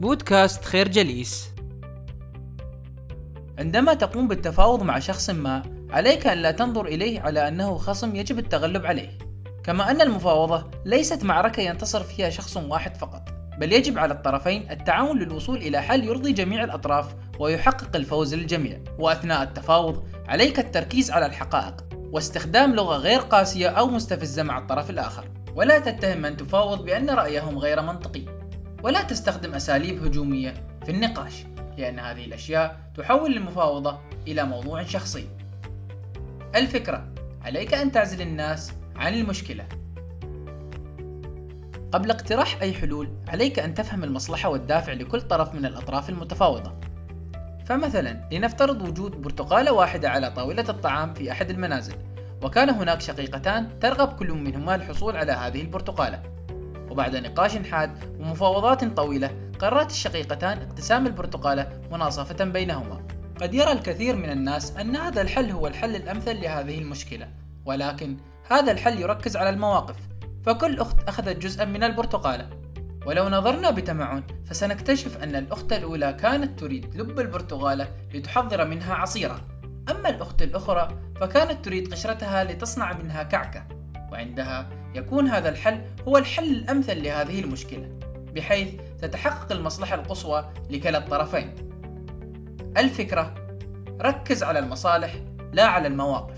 بودكاست خير جليس. عندما تقوم بالتفاوض مع شخص ما عليك أن لا تنظر إليه على أنه خصم يجب التغلب عليه. كما أن المفاوضة ليست معركة ينتصر فيها شخص واحد فقط بل يجب على الطرفين التعاون للوصول إلى حل يرضي جميع الأطراف ويحقق الفوز للجميع. وأثناء التفاوض عليك التركيز على الحقائق واستخدام لغة غير قاسية أو مستفزة مع الطرف الآخر. ولا تتهم من تفاوض بأن رأيهم غير منطقي. ولا تستخدم أساليب هجومية في النقاش لأن هذه الأشياء تحول المفاوضة إلى موضوع شخصي. الفكرة عليك أن تعزل الناس عن المشكلة. قبل اقتراح أي حلول عليك أن تفهم المصلحة والدافع لكل طرف من الأطراف المتفاوضة. فمثلا لنفترض وجود برتقالة واحدة على طاولة الطعام في أحد المنازل وكان هناك شقيقتان ترغب كل منهما الحصول على هذه البرتقالة. وبعد نقاش حاد ومفاوضات طويلة قررت الشقيقتان اقتسام البرتقالة مناصفة بينهما. قد يرى الكثير من الناس أن هذا الحل هو الحل الأمثل لهذه المشكلة ولكن هذا الحل يركز على المواقف فكل أخت أخذت جزءا من البرتقالة ولو نظرنا بتمعن فسنكتشف أن الأخت الأولى كانت تريد لب البرتقالة لتحضر منها عصيرا أما الأخت الأخرى فكانت تريد قشرتها لتصنع منها كعكة. وعندها يكون هذا الحل هو الحل الأمثل لهذه المشكلة بحيث تتحقق المصلحة القصوى لكلا الطرفين. الفكرة ركز على المصالح لا على المواقف.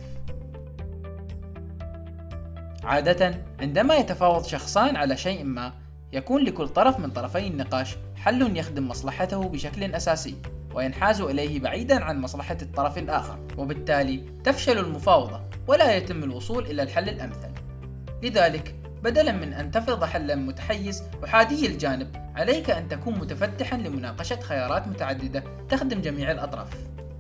عادة عندما يتفاوض شخصان على شيء ما يكون لكل طرف من طرفي النقاش حل يخدم مصلحته بشكل أساسي وينحاز إليه بعيدا عن مصلحة الطرف الآخر وبالتالي تفشل المفاوضة ولا يتم الوصول إلى الحل الأمثل. لذلك بدلا من أن تفرض حلا متحيز وحادي الجانب عليك أن تكون متفتحا لمناقشة خيارات متعددة تخدم جميع الأطراف.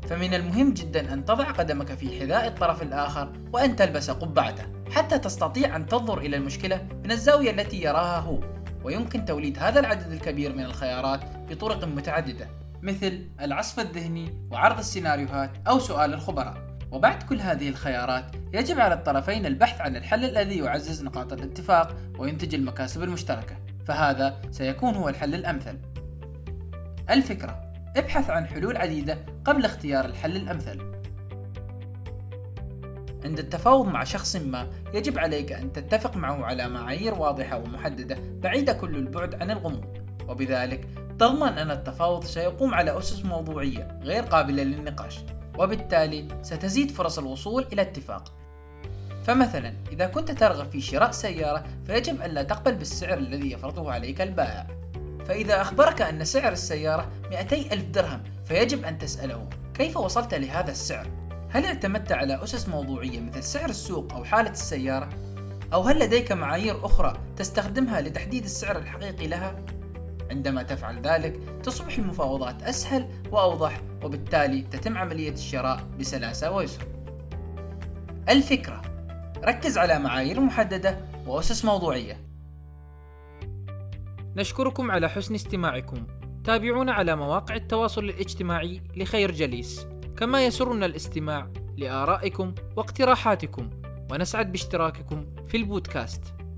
فمن المهم جدا أن تضع قدمك في حذاء الطرف الآخر وأن تلبس قبعته حتى تستطيع أن تنظر إلى المشكلة من الزاوية التي يراها هو. ويمكن توليد هذا العدد الكبير من الخيارات بطرق متعددة مثل العصف الذهني وعرض السيناريوهات أو سؤال الخبراء. وبعد كل هذه الخيارات يجب على الطرفين البحث عن الحل الذي يعزز نقاط الاتفاق وينتج المكاسب المشتركة فهذا سيكون هو الحل الأمثل. الفكرة ابحث عن حلول عديدة قبل اختيار الحل الأمثل. عند التفاوض مع شخص ما يجب عليك أن تتفق معه على معايير واضحة ومحددة بعيدة كل البعد عن الغموض. وبذلك تضمن أن التفاوض سيقوم على أسس موضوعية غير قابلة للنقاش. وبالتالي ستزيد فرص الوصول إلى اتفاق فمثلا إذا كنت ترغب في شراء سيارة فيجب ألا تقبل بالسعر الذي يفرضه عليك البائع فإذا أخبرك أن سعر السيارة 200 ألف درهم فيجب أن تسأله كيف وصلت لهذا السعر؟ هل اعتمدت على أسس موضوعية مثل سعر السوق أو حالة السيارة؟ أو هل لديك معايير أخرى تستخدمها لتحديد السعر الحقيقي لها؟ عندما تفعل ذلك تصبح المفاوضات أسهل وأوضح وبالتالي تتم عملية الشراء بسلاسة ويسر. الفكرة ركز على معايير محددة وأسس موضوعية. نشكركم على حسن استماعكم. تابعونا على مواقع التواصل الاجتماعي لخير جليس، كما يسرنا الاستماع لآرائكم واقتراحاتكم، ونسعد باشتراككم في البودكاست.